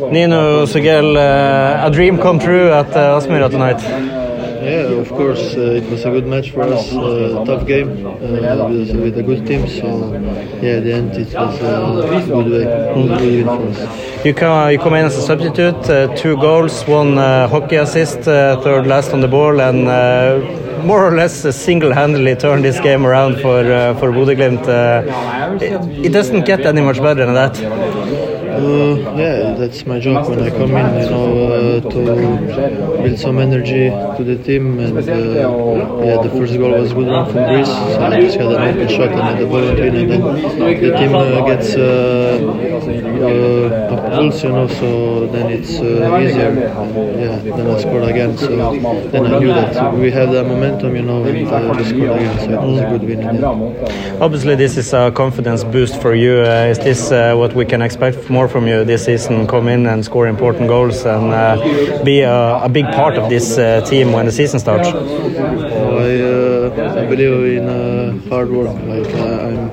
Nino Žugelj, uh, a dream come true at uh, Aspmyra tonight. Yeah, of course, uh, it was a good match for us, uh, tough game uh, with, with a good team. So, yeah, at the end it was a good way, good win for us. You come, you come in as a substitute, uh, two goals, one uh, hockey assist, uh, third last on the ball, and uh, more or less uh, single-handedly turned this game around for uh, for Bodø/Glimt. Uh, it, it doesn't get any much better than that. Uh, yeah, that's my job when I come in, you know, some energy to the team. And uh, yeah, the first goal was good one from Greece. So I just had an open shot and had the ball in and then the team uh, gets uh, uh, a pulse, you know. So then it's uh, easier. And, yeah, then I scored again. So then I knew that we have that momentum, you know, and uh, we scored again. So it was a good win. end. Obviously, this is a confidence boost for you. Uh, is this what we can expect more from you this season? Come in and score important goals and be a, a big part of this uh, team when the season starts. I, uh, believe in uh, hard work. Like I'm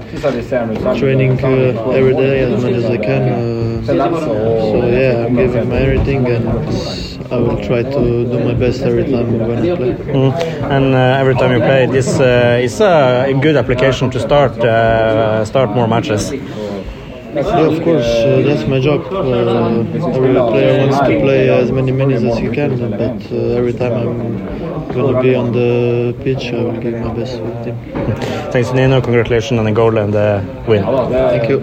training every day as much as I can. So yeah, I'm giving my everything, and I will try to do my best every time when I play. Mm. And uh, every time you play, this uh, is a good application to start uh, start more matches. Yeah, of course, uh, that's my job. Uh, every player wants to play as many minutes as he can, but uh, every time I'm going to be on the pitch, I will give my best for the team. Thanks, Nino. Congratulations on the goal and the win. Thank you.